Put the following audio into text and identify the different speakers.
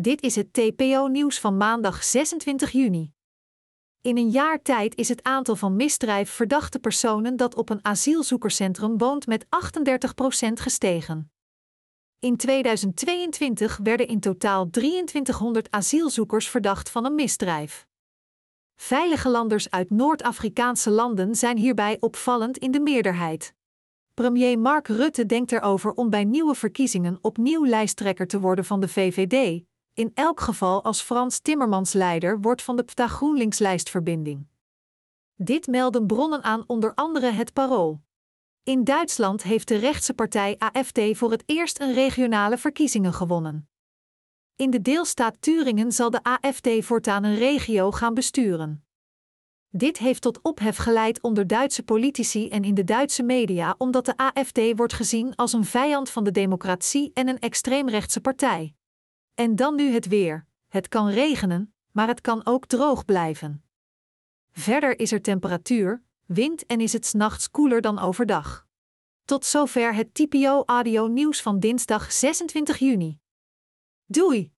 Speaker 1: Dit is het TPO-nieuws van maandag 26 juni. In een jaar tijd is het aantal van misdrijf verdachte personen dat op een asielzoekerscentrum woont met 38% gestegen. In 2022 werden in totaal 2300 asielzoekers verdacht van een misdrijf. Veilige landers uit Noord-Afrikaanse landen zijn hierbij opvallend in de meerderheid. Premier Mark Rutte denkt erover om bij nieuwe verkiezingen opnieuw lijsttrekker te worden van de VVD, in elk geval als Frans Timmermans leider wordt van de PTA GroenLinks-lijstverbinding. Dit melden bronnen aan onder andere het Parool. In Duitsland heeft de rechtse partij AFD voor het eerst een regionale verkiezingen gewonnen. In de deelstaat Turingen zal de AFD voortaan een regio gaan besturen. Dit heeft tot ophef geleid onder Duitse politici en in de Duitse media omdat de AFD wordt gezien als een vijand van de democratie en een extreemrechtse partij. En dan nu het weer. Het kan regenen, maar het kan ook droog blijven. Verder is er temperatuur, wind en is het s'nachts koeler dan overdag. Tot zover het TPO Audio nieuws van dinsdag 26 juni. Doei!